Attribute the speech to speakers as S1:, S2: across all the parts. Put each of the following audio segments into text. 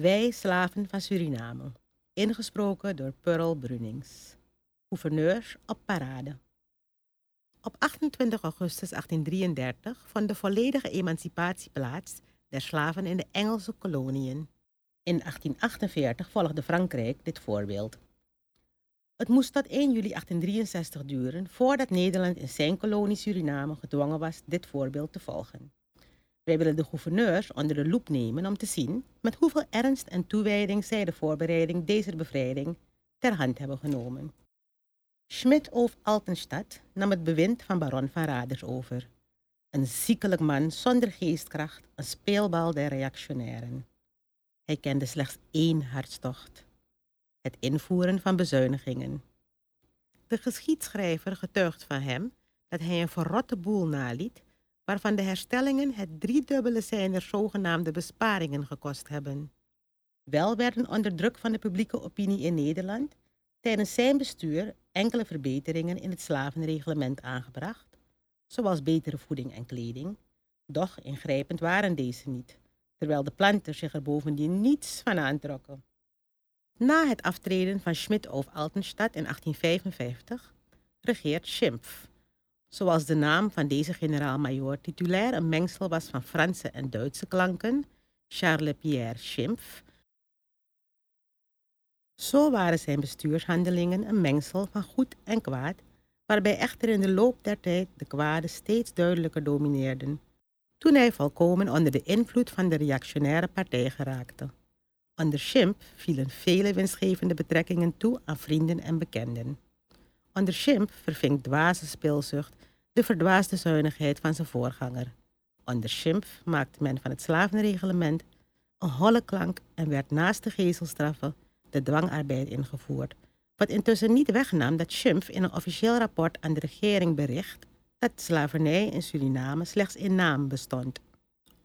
S1: Wij slaven van Suriname. Ingesproken door Pearl Brunings. Gouverneur op parade. Op 28 augustus 1833 vond de volledige emancipatie plaats der slaven in de Engelse koloniën. In 1848 volgde Frankrijk dit voorbeeld. Het moest tot 1 juli 1863 duren voordat Nederland in zijn kolonie Suriname gedwongen was dit voorbeeld te volgen. Wij willen de gouverneurs onder de loep nemen om te zien met hoeveel ernst en toewijding zij de voorbereiding deze bevrijding ter hand hebben genomen. Schmidt of Altenstad nam het bewind van baron van Raders over. Een ziekelijk man zonder geestkracht, een speelbal der reactionairen. Hij kende slechts één hartstocht: het invoeren van bezuinigingen. De geschiedschrijver getuigt van hem dat hij een verrotte boel naliet waarvan de herstellingen het driedubbele zijner zogenaamde besparingen gekost hebben. Wel werden onder druk van de publieke opinie in Nederland tijdens zijn bestuur enkele verbeteringen in het slavenreglement aangebracht, zoals betere voeding en kleding, doch ingrijpend waren deze niet, terwijl de planters zich er bovendien niets van aantrokken. Na het aftreden van Schmidt of Altenstadt in 1855 regeert Schimpf, Zoals de naam van deze generaal-majoor titulair een mengsel was van Franse en Duitse klanken, Charles-Pierre Schimpf. Zo waren zijn bestuurshandelingen een mengsel van goed en kwaad, waarbij echter in de loop der tijd de kwade steeds duidelijker domineerden, toen hij volkomen onder de invloed van de reactionaire partij geraakte. Onder Schimpf vielen vele winstgevende betrekkingen toe aan vrienden en bekenden. Onder Schimpf verving dwaze speelzucht de verdwaasde zuinigheid van zijn voorganger. Onder Schimpf maakte men van het slavenreglement een holle klank en werd naast de gezelstraffen de dwangarbeid ingevoerd, wat intussen niet wegnam dat Schimpf in een officieel rapport aan de regering bericht dat slavernij in Suriname slechts in naam bestond.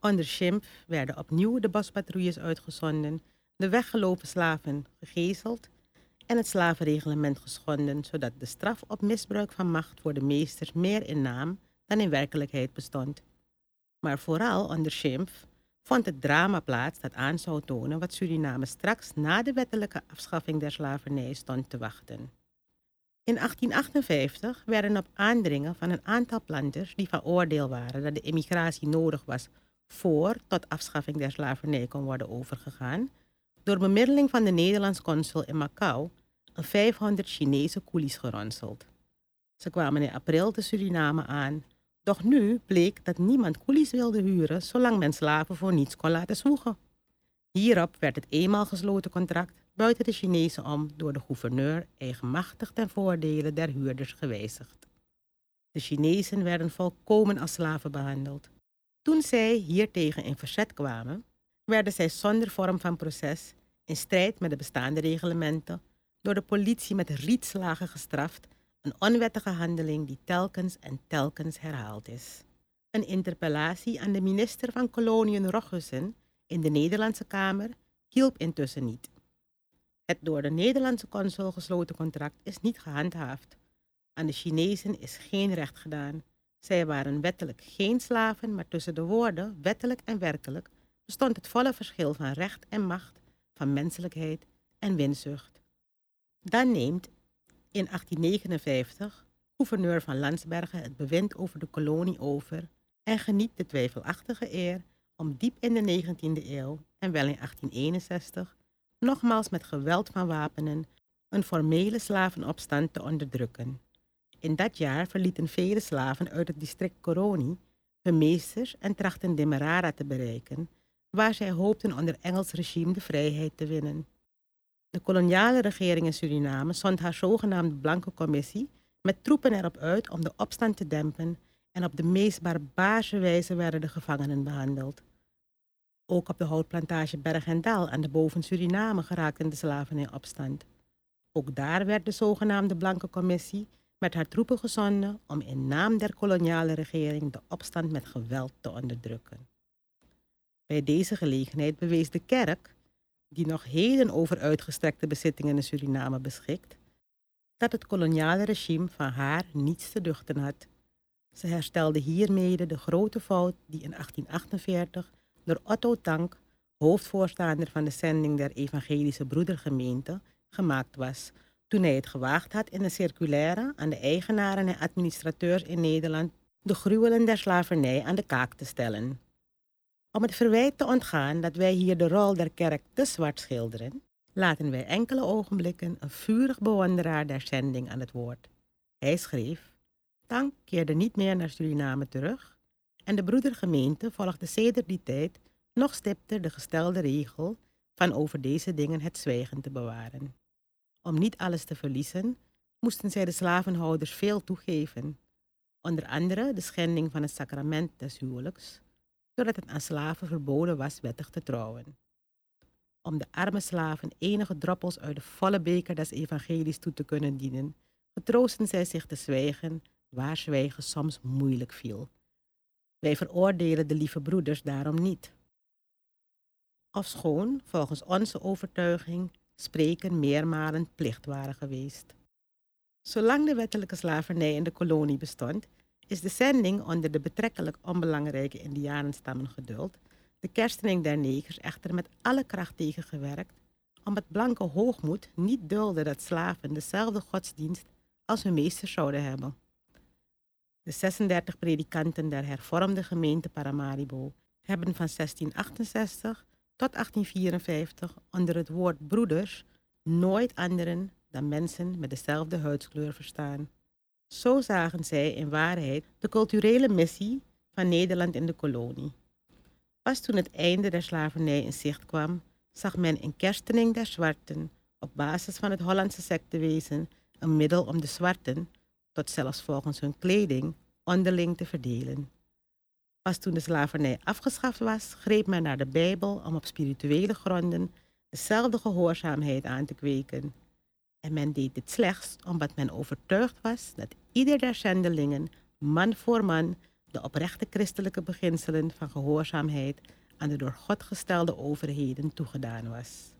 S1: Onder Schimpf werden opnieuw de bospatrouilles uitgezonden, de weggelopen slaven gegezeld en het slavenreglement geschonden, zodat de straf op misbruik van macht voor de meesters meer in naam dan in werkelijkheid bestond. Maar vooral onder Schimpf vond het drama plaats dat aan zou tonen wat Suriname straks na de wettelijke afschaffing der slavernij stond te wachten. In 1858 werden op aandringen van een aantal planters die van oordeel waren dat de emigratie nodig was voor tot afschaffing der slavernij kon worden overgegaan, door bemiddeling van de Nederlands consul in Macau een 500 Chinese koelies geronseld. Ze kwamen in april te Suriname aan, doch nu bleek dat niemand koelies wilde huren zolang men slaven voor niets kon laten zwoegen. Hierop werd het eenmaal gesloten contract buiten de Chinezen om door de gouverneur eigenmachtig ten voordele der huurders gewijzigd. De Chinezen werden volkomen als slaven behandeld. Toen zij hiertegen in verzet kwamen, werden zij zonder vorm van proces, in strijd met de bestaande reglementen, door de politie met rietslagen gestraft, een onwettige handeling die telkens en telkens herhaald is. Een interpellatie aan de minister van Koloniën Rochussen in de Nederlandse Kamer hielp intussen niet. Het door de Nederlandse consul gesloten contract is niet gehandhaafd. Aan de Chinezen is geen recht gedaan. Zij waren wettelijk geen slaven, maar tussen de woorden wettelijk en werkelijk bestond het volle verschil van recht en macht, van menselijkheid en winzucht. Dan neemt in 1859 gouverneur van Landsbergen het bewind over de kolonie over en geniet de twijfelachtige eer om diep in de 19e eeuw en wel in 1861 nogmaals met geweld van wapenen een formele slavenopstand te onderdrukken. In dat jaar verlieten vele slaven uit het district Coroni hun meesters en trachten Demerara te bereiken, waar zij hoopten onder Engels regime de vrijheid te winnen. De koloniale regering in Suriname zond haar zogenaamde Blanke Commissie met troepen erop uit om de opstand te dempen en op de meest barbaarse wijze werden de gevangenen behandeld. Ook op de houtplantage Berg en Dal aan de boven Suriname geraakten de slaven in opstand. Ook daar werd de zogenaamde Blanke Commissie met haar troepen gezonden om in naam der koloniale regering de opstand met geweld te onderdrukken. Bij deze gelegenheid bewees de kerk die nog heden over uitgestrekte bezittingen in Suriname beschikt, dat het koloniale regime van haar niets te duchten had. Ze herstelde hiermede de grote fout die in 1848 door Otto Tank hoofdvoorstander van de zending der Evangelische Broedergemeente, gemaakt was toen hij het gewaagd had in een circulaire aan de eigenaren en administrateurs in Nederland de gruwelen der slavernij aan de kaak te stellen. Om het verwijt te ontgaan dat wij hier de rol der kerk te zwart schilderen, laten wij enkele ogenblikken een vurig bewonderaar der zending aan het woord. Hij schreef: Tank keerde niet meer naar Suriname terug en de broedergemeente volgde sedert die tijd nog stipter de gestelde regel van over deze dingen het zwijgen te bewaren. Om niet alles te verliezen, moesten zij de slavenhouders veel toegeven, onder andere de schending van het sacrament des huwelijks, doordat het aan slaven verboden was wettig te trouwen. Om de arme slaven enige droppels uit de volle beker des evangelies toe te kunnen dienen, getroosten zij zich te zwijgen waar zwijgen soms moeilijk viel. Wij veroordelen de lieve broeders daarom niet. Ofschoon, volgens onze overtuiging, spreken meermalen plicht waren geweest. Zolang de wettelijke slavernij in de kolonie bestond, is de zending onder de betrekkelijk onbelangrijke indianenstammen geduld, de kerstening der negers echter met alle kracht tegengewerkt, omdat blanke hoogmoed niet dulde dat slaven dezelfde godsdienst als hun meesters zouden hebben. De 36 predikanten der hervormde gemeente Paramaribo hebben van 1668 tot 1854 onder het woord broeders nooit anderen dan mensen met dezelfde huidskleur verstaan. Zo zagen zij in waarheid de culturele missie van Nederland in de kolonie. Pas toen het einde der slavernij in zicht kwam, zag men in kerstening der zwarten op basis van het Hollandse sectewezen een middel om de zwarten, tot zelfs volgens hun kleding, onderling te verdelen. Pas toen de slavernij afgeschaft was, greep men naar de Bijbel om op spirituele gronden dezelfde gehoorzaamheid aan te kweken. En men deed dit slechts omdat men overtuigd was dat ieder der zendelingen, man voor man, de oprechte christelijke beginselen van gehoorzaamheid aan de door God gestelde overheden toegedaan was.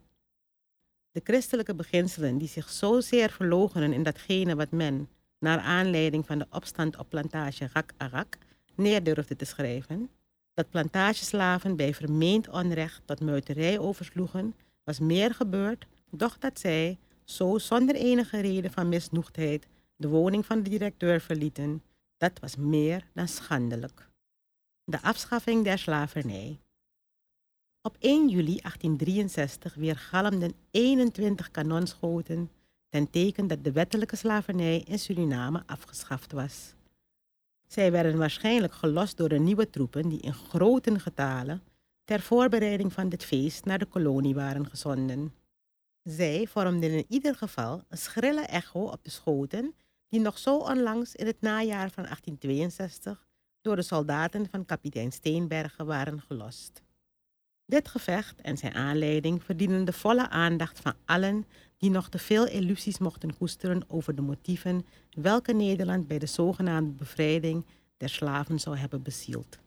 S1: De christelijke beginselen die zich zozeer verlogenen in datgene wat men, naar aanleiding van de opstand op plantage Rak Arak, neer durfde te schrijven, dat plantageslaven bij vermeend onrecht tot muiterij oversloegen, was meer gebeurd, doch dat zij, zo zonder enige reden van misnoegdheid, de woning van de directeur verlieten, dat was meer dan schandelijk. De afschaffing der slavernij. Op 1 juli 1863 weergalmden 21 kanonschoten ten teken dat de wettelijke slavernij in Suriname afgeschaft was. Zij werden waarschijnlijk gelost door de nieuwe troepen die in grote getalen ter voorbereiding van dit feest naar de kolonie waren gezonden. Zij vormden in ieder geval een schrille echo op de schoten die nog zo onlangs in het najaar van 1862 door de soldaten van kapitein Steenbergen waren gelost. Dit gevecht en zijn aanleiding verdienen de volle aandacht van allen die nog te veel illusies mochten koesteren over de motieven welke Nederland bij de zogenaamde bevrijding der slaven zou hebben bezield.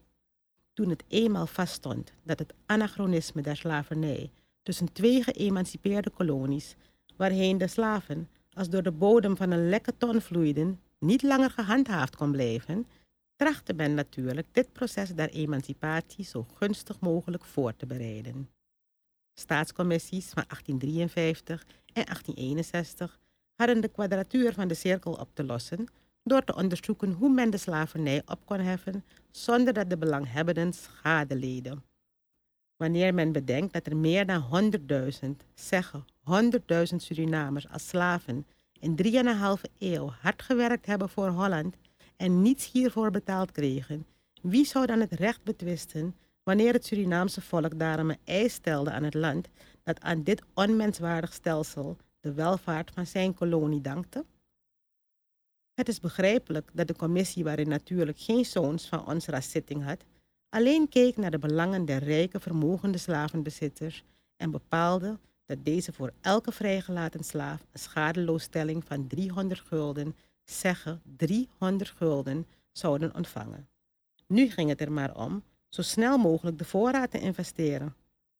S1: Toen het eenmaal vaststond dat het anachronisme der slavernij tussen twee geëmancipeerde kolonies, waarheen de slaven als door de bodem van een lekke ton vloeiden, niet langer gehandhaafd kon blijven, trachtte men natuurlijk dit proces der emancipatie zo gunstig mogelijk voor te bereiden. Staatscommissies van 1853 en 1861 hadden de kwadratuur van de cirkel op te lossen door te onderzoeken hoe men de slavernij op kon heffen zonder dat de belanghebbenden schade leden. Wanneer men bedenkt dat er meer dan 100.000, zeggen 100.000 Surinamers als slaven in 3,5 eeuw hard gewerkt hebben voor Holland en niets hiervoor betaald kregen, wie zou dan het recht betwisten wanneer het Surinaamse volk daarom een eis stelde aan het land dat aan dit onmenswaardig stelsel de welvaart van zijn kolonie dankte? Het is begrijpelijk dat de commissie, waarin natuurlijk geen zoons van ons ras zitting had, alleen keek naar de belangen der rijke vermogende slavenbezitters en bepaalde dat deze voor elke vrijgelaten slaaf een schadeloosstelling van 300 gulden, zeggen 300 gulden, zouden ontvangen. Nu ging het er maar om zo snel mogelijk de voorraad te investeren.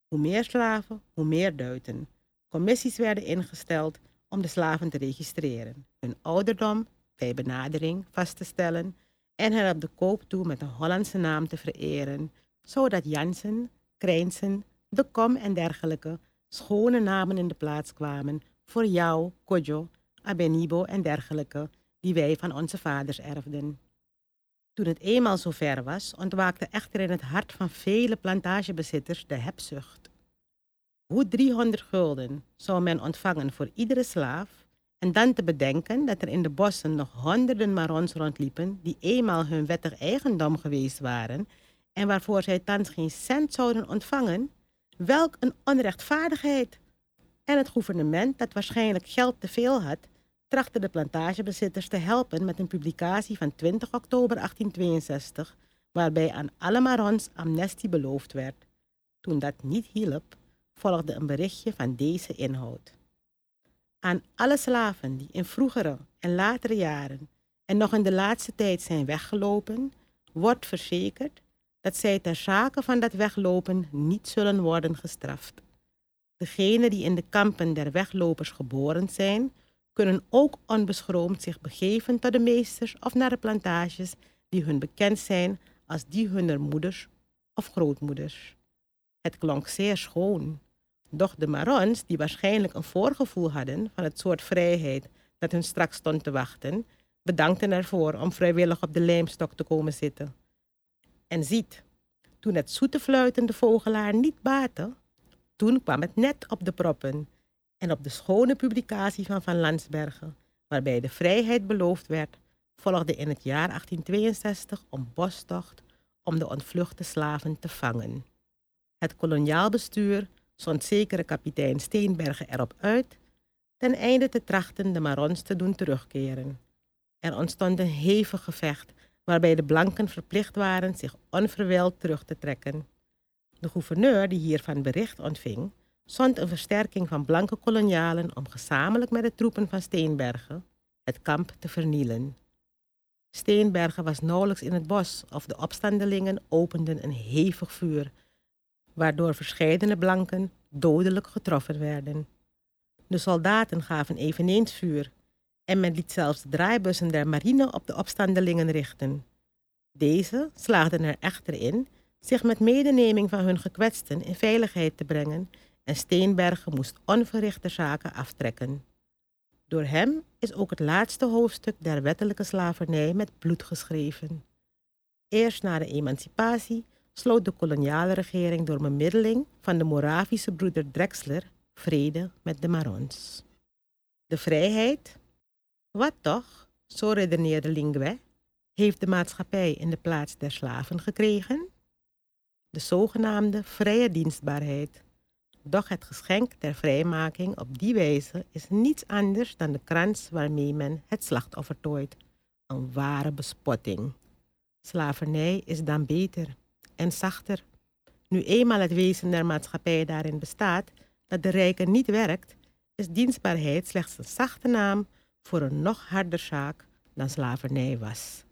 S1: Hoe meer slaven, hoe meer duiten. Commissies werden ingesteld om de slaven te registreren, hun ouderdom bij benadering vast te stellen en hen op de koop toe met een Hollandse naam te vereren, zodat Jansen, Krijnsen, de kom en dergelijke schone namen in de plaats kwamen voor jou, Kojo, Abenibo en dergelijke, die wij van onze vaders erfden. Toen het eenmaal zover was, ontwaakte echter in het hart van vele plantagebezitters de hebzucht. Hoe 300 gulden zou men ontvangen voor iedere slaaf, en dan te bedenken dat er in de bossen nog honderden marons rondliepen die eenmaal hun wettig eigendom geweest waren en waarvoor zij thans geen cent zouden ontvangen, welk een onrechtvaardigheid! En het gouvernement, dat waarschijnlijk geld te veel had, trachtte de plantagebezitters te helpen met een publicatie van 20 oktober 1862, waarbij aan alle marons amnestie beloofd werd. Toen dat niet hielp, volgde een berichtje van deze inhoud. Aan alle slaven die in vroegere en latere jaren en nog in de laatste tijd zijn weggelopen, wordt verzekerd dat zij ter zake van dat weglopen niet zullen worden gestraft. Degenen die in de kampen der weglopers geboren zijn, kunnen ook onbeschroomd zich begeven tot de meesters of naar de plantages die hun bekend zijn als die hunner moeders of grootmoeders. Het klonk zeer schoon, doch de Marons, die waarschijnlijk een voorgevoel hadden van het soort vrijheid dat hun straks stond te wachten, bedankten ervoor om vrijwillig op de lijmstok te komen zitten. En ziet, toen het zoete fluitende vogelaar niet baatte, toen kwam het net op de proppen en op de schone publicatie van Van Landsbergen, waarbij de vrijheid beloofd werd, volgde in het jaar 1862 een bostocht om de ontvluchte slaven te vangen. Het koloniaal bestuur zond zekere kapitein Steenbergen erop uit ten einde te trachten de Marons te doen terugkeren. Er ontstond een hevig gevecht waarbij de blanken verplicht waren zich onverwijld terug te trekken. De gouverneur die hiervan bericht ontving, zond een versterking van blanke kolonialen om gezamenlijk met de troepen van Steenbergen het kamp te vernielen. Steenbergen was nauwelijks in het bos of de opstandelingen openden een hevig vuur, waardoor verscheidene blanken dodelijk getroffen werden. De soldaten gaven eveneens vuur en men liet zelfs de draaibussen der marine op de opstandelingen richten. Deze slaagden er echter in zich met medeneming van hun gekwetsten in veiligheid te brengen en Steenbergen moest onverrichte zaken aftrekken. Door hem is ook het laatste hoofdstuk der wettelijke slavernij met bloed geschreven. Eerst na de emancipatie sloot de koloniale regering door bemiddeling van de Moravische broeder Drexler vrede met de Marons. De vrijheid? Wat toch, zo redeneerde Lingue, heeft de maatschappij in de plaats der slaven gekregen? De zogenaamde vrije dienstbaarheid. Doch het geschenk der vrijmaking op die wijze is niets anders dan de krans waarmee men het slachtoffer tooit. Een ware bespotting. Slavernij is dan beter en zachter. Nu eenmaal het wezen der maatschappij daarin bestaat dat de rijke niet werkt, is dienstbaarheid slechts een zachte naam voor een nog harder zaak dan slavernij was.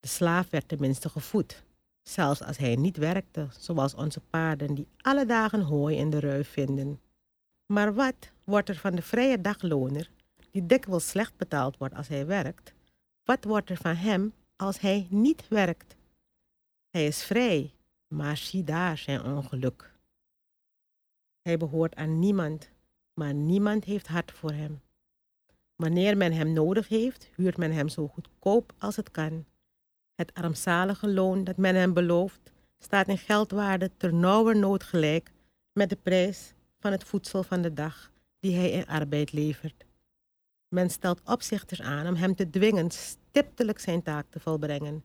S1: De slaaf werd tenminste gevoed, zelfs als hij niet werkte, zoals onze paarden die alle dagen hooi in de ruif vinden. Maar wat wordt er van de vrije dagloner, die dikwijls slecht betaald wordt als hij werkt? Wat wordt er van hem als hij niet werkt? Hij is vrij, maar zie daar zijn ongeluk. Hij behoort aan niemand, maar niemand heeft hart voor hem. Wanneer men hem nodig heeft, huurt men hem zo goedkoop als het kan. Het armzalige loon dat men hem belooft, staat in geldwaarde ter nood gelijk met de prijs van het voedsel van de dag die hij in arbeid levert. Men stelt opzichters aan om hem te dwingen stiptelijk zijn taak te volbrengen.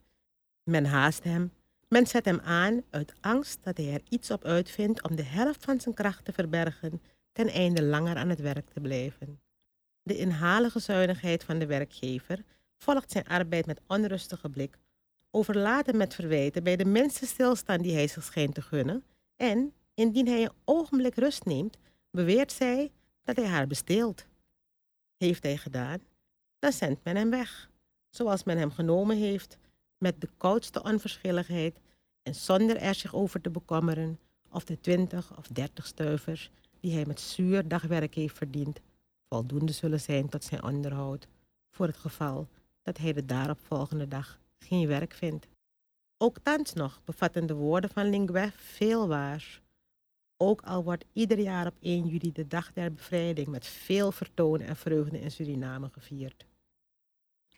S1: Men haast hem men zet hem aan uit angst dat hij er iets op uitvindt om de helft van zijn kracht te verbergen, ten einde langer aan het werk te blijven. De inhalige zuinigheid van de werkgever volgt zijn arbeid met onrustige blik, overlaat hem met verwijten bij de minste stilstand die hij zich schijnt te gunnen, en, indien hij een ogenblik rust neemt, beweert zij dat hij haar besteelt. Heeft hij gedaan, dan zendt men hem weg, zoals men hem genomen heeft, met de koudste onverschilligheid en zonder er zich over te bekommeren of de twintig of dertig stuivers die hij met zuur dagwerk heeft verdiend, voldoende zullen zijn tot zijn onderhoud, voor het geval dat hij de daaropvolgende dag geen werk vindt. Ook thans nog bevatten de woorden van Linguet veel waars. Ook al wordt ieder jaar op 1 juli de dag der bevrijding met veel vertoon en vreugde in Suriname gevierd.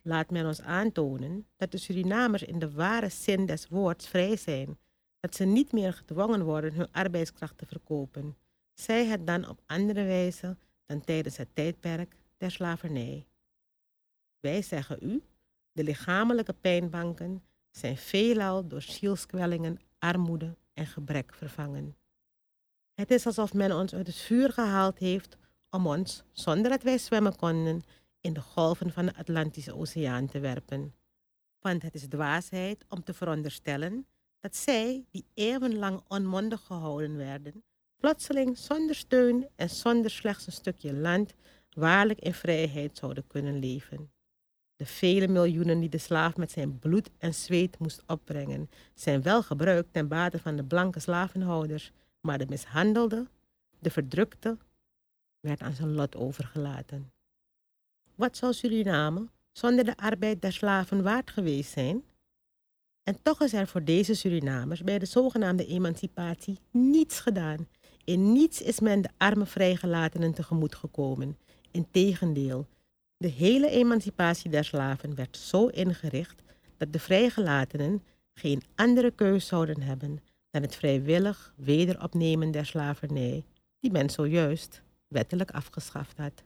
S1: Laat men ons aantonen dat de Surinamers in de ware zin des woords vrij zijn, dat ze niet meer gedwongen worden hun arbeidskracht te verkopen, zij het dan op andere wijze dan tijdens het tijdperk der slavernij. Wij zeggen u, de lichamelijke pijnbanken zijn veelal door zielskwellingen, armoede en gebrek vervangen. Het is alsof men ons uit het vuur gehaald heeft om ons, zonder dat wij zwemmen konden, in de golven van de Atlantische Oceaan te werpen. Want het is dwaasheid om te veronderstellen dat zij, die eeuwenlang onmondig gehouden werden, plotseling zonder steun en zonder slechts een stukje land waarlijk in vrijheid zouden kunnen leven. De vele miljoenen die de slaaf met zijn bloed en zweet moest opbrengen, zijn wel gebruikt ten bate van de blanke slavenhouders, maar de mishandelde, de verdrukte, werd aan zijn lot overgelaten. Wat zou Suriname zonder de arbeid der slaven waard geweest zijn? En toch is er voor deze Surinamers bij de zogenaamde emancipatie niets gedaan. In niets is men de arme vrijgelatenen tegemoet gekomen. Integendeel, de hele emancipatie der slaven werd zo ingericht dat de vrijgelatenen geen andere keus zouden hebben dan het vrijwillig wederopnemen der slavernij, die men zojuist wettelijk afgeschaft had.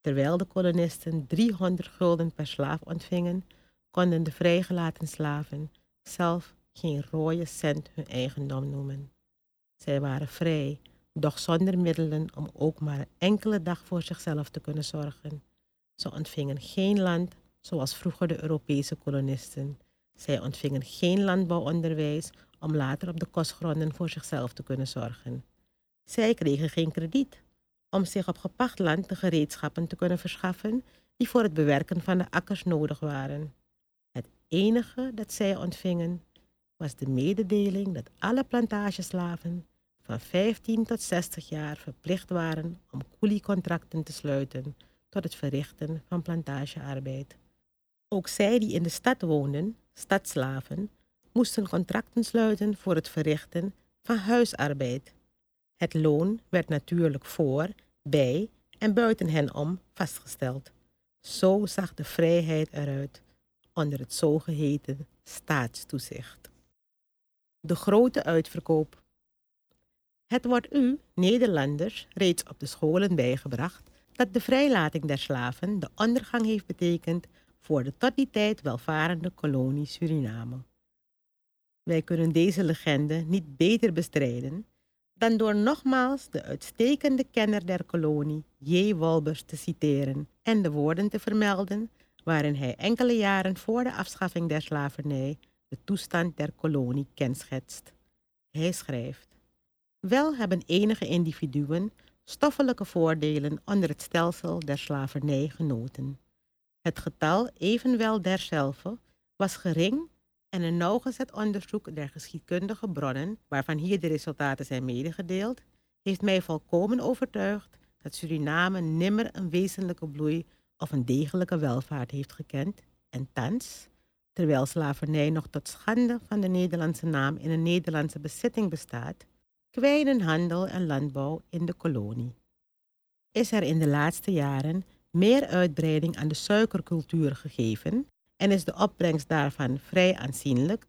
S1: Terwijl de kolonisten 300 gulden per slaaf ontvingen, konden de vrijgelaten slaven zelf geen rode cent hun eigendom noemen. Zij waren vrij, doch zonder middelen om ook maar een enkele dag voor zichzelf te kunnen zorgen. Ze ontvingen geen land zoals vroeger de Europese kolonisten. Zij ontvingen geen landbouwonderwijs om later op de kostgronden voor zichzelf te kunnen zorgen. Zij kregen geen krediet om zich op gepacht land de gereedschappen te kunnen verschaffen die voor het bewerken van de akkers nodig waren. Het enige dat zij ontvingen was de mededeling dat alle plantageslaven van 15 tot 60 jaar verplicht waren om koeliecontracten te sluiten tot het verrichten van plantagearbeid. Ook zij die in de stad woonden, stadslaven, moesten contracten sluiten voor het verrichten van huisarbeid. Het loon werd natuurlijk voor, bij en buiten hen om vastgesteld. Zo zag de vrijheid eruit onder het zogeheten staatstoezicht. De grote uitverkoop. Het wordt u, Nederlanders, reeds op de scholen bijgebracht dat de vrijlating der slaven de ondergang heeft betekend voor de tot die tijd welvarende kolonie Suriname. Wij kunnen deze legende niet beter bestrijden dan door nogmaals de uitstekende kenner der kolonie, J. Wolbers, te citeren en de woorden te vermelden waarin hij enkele jaren voor de afschaffing der slavernij de toestand der kolonie kenschetst. Hij schrijft: Wel hebben enige individuen stoffelijke voordelen onder het stelsel der slavernij genoten. Het getal evenwel derzelfde was gering en een nauwgezet onderzoek der geschiedkundige bronnen, waarvan hier de resultaten zijn medegedeeld, heeft mij volkomen overtuigd dat Suriname nimmer een wezenlijke bloei of een degelijke welvaart heeft gekend en thans, terwijl slavernij nog tot schande van de Nederlandse naam in een Nederlandse bezitting bestaat, kwijnen handel en landbouw in de kolonie. Is er in de laatste jaren meer uitbreiding aan de suikercultuur gegeven en is de opbrengst daarvan vrij aanzienlijk.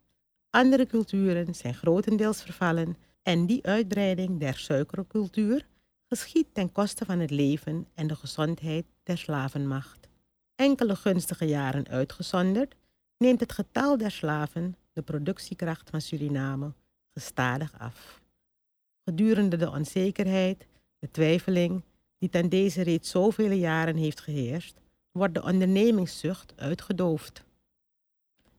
S1: Andere culturen zijn grotendeels vervallen en die uitbreiding der suikercultuur geschiet ten koste van het leven en de gezondheid der slavenmacht. Enkele gunstige jaren uitgezonderd neemt het getal der slaven, de productiekracht van Suriname, gestadig af. Gedurende de onzekerheid, de twijfeling, die ten deze reeds zoveel jaren heeft geheerst, wordt de ondernemingszucht uitgedoofd.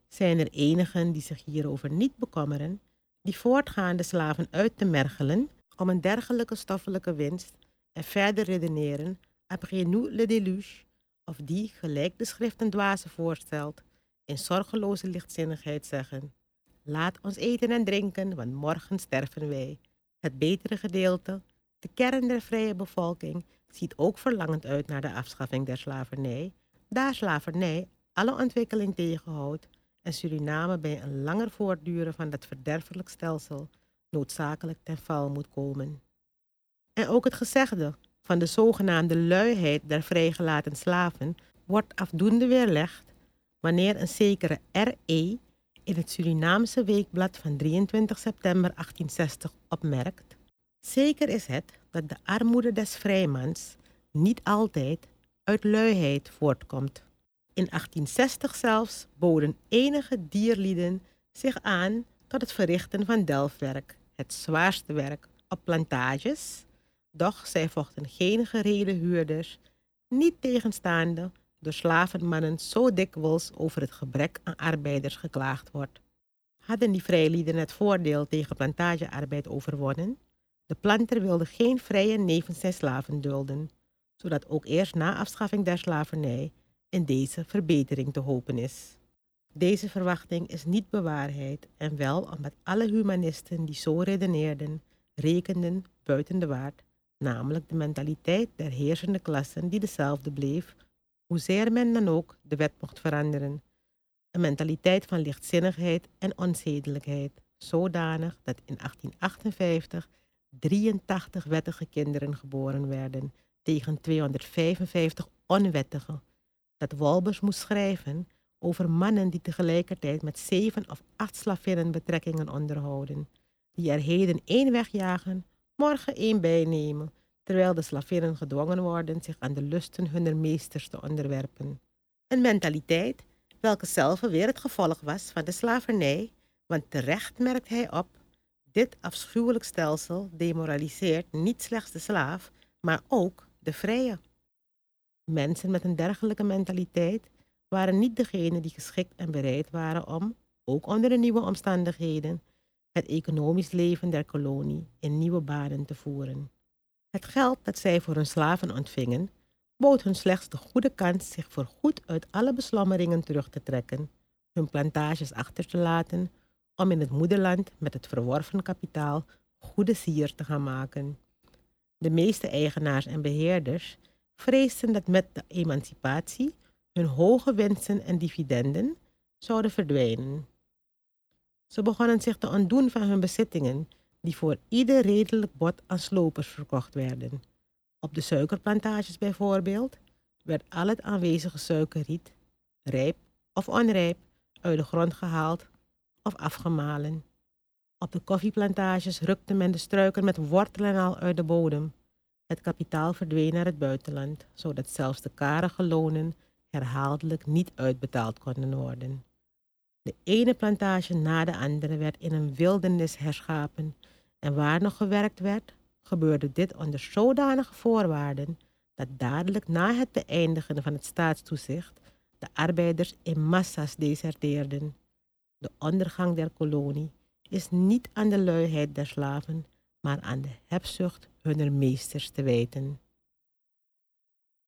S1: Zijn er enigen die zich hierover niet bekommeren, die voortgaande slaven uit te mergelen om een dergelijke stoffelijke winst en verder redeneren après nous le déluge, of die, gelijk de schrift een dwaze voorstelt, in zorgeloze lichtzinnigheid zeggen, laat ons eten en drinken, want morgen sterven wij. Het betere gedeelte, de kern der vrije bevolking, ziet ook verlangend uit naar de afschaffing der slavernij, daar slavernij alle ontwikkeling tegenhoudt en Suriname bij een langer voortduren van dat verderfelijk stelsel noodzakelijk ten val moet komen. En ook het gezegde van de zogenaamde luiheid der vrijgelaten slaven wordt afdoende weerlegd wanneer een zekere R.E. in het Surinaamse weekblad van 23 september 1860 opmerkt: Zeker is het dat de armoede des vrijmans niet altijd uit luiheid voortkomt. In 1860 zelfs boden enige dierlieden zich aan tot het verrichten van delfwerk, het zwaarste werk op plantages, doch zij vochten geen gereden huurders, niet tegenstaande door slavenmannen zo dikwijls over het gebrek aan arbeiders geklaagd wordt. Hadden die vrijlieden het voordeel tegen plantagearbeid overwonnen? De planter wilde geen vrije nevens zijn slaven dulden, zodat ook eerst na afschaffing der slavernij in deze verbetering te hopen is. Deze verwachting is niet bewaarheid en wel omdat alle humanisten die zo redeneerden, rekenden buiten de waard, namelijk de mentaliteit der heersende klassen die dezelfde bleef, hoezeer men dan ook de wet mocht veranderen. Een mentaliteit van lichtzinnigheid en onzedelijkheid, zodanig dat in 1858 83 wettige kinderen geboren werden tegen 255 onwettige, dat Wolbers moest schrijven over mannen die tegelijkertijd met zeven of acht slavinnen betrekkingen onderhouden, die er heden één wegjagen, morgen één bijnemen, terwijl de slavinnen gedwongen worden zich aan de lusten hunner meesters te onderwerpen. Een mentaliteit welke zelf weer het gevolg was van de slavernij, want terecht merkt hij op, dit afschuwelijk stelsel demoraliseert niet slechts de slaaf, maar ook de vrije. Mensen met een dergelijke mentaliteit waren niet degenen die geschikt en bereid waren om, ook onder de nieuwe omstandigheden, het economisch leven der kolonie in nieuwe banen te voeren. Het geld dat zij voor hun slaven ontvingen, bood hun slechts de goede kans zich voorgoed uit alle beslommeringen terug te trekken, hun plantages achter te laten, om in het moederland met het verworven kapitaal goede sier te gaan maken. De meeste eigenaars en beheerders vreesden dat met de emancipatie hun hoge winsten en dividenden zouden verdwijnen. Ze begonnen zich te ontdoen van hun bezittingen, die voor ieder redelijk bod aan slopers verkocht werden. Op de suikerplantages bijvoorbeeld werd al het aanwezige suikerriet, rijp of onrijp, uit de grond gehaald of afgemalen. Op de koffieplantages rukte men de struiken met wortelen al uit de bodem. Het kapitaal verdween naar het buitenland, zodat zelfs de karige lonen herhaaldelijk niet uitbetaald konden worden. De ene plantage na de andere werd in een wildernis herschapen en waar nog gewerkt werd, gebeurde dit onder zodanige voorwaarden dat dadelijk na het beëindigen van het staatstoezicht de arbeiders in massa's deserteerden. De ondergang der kolonie is niet aan de luiheid der slaven, maar aan de hebzucht hunner meesters te wijten.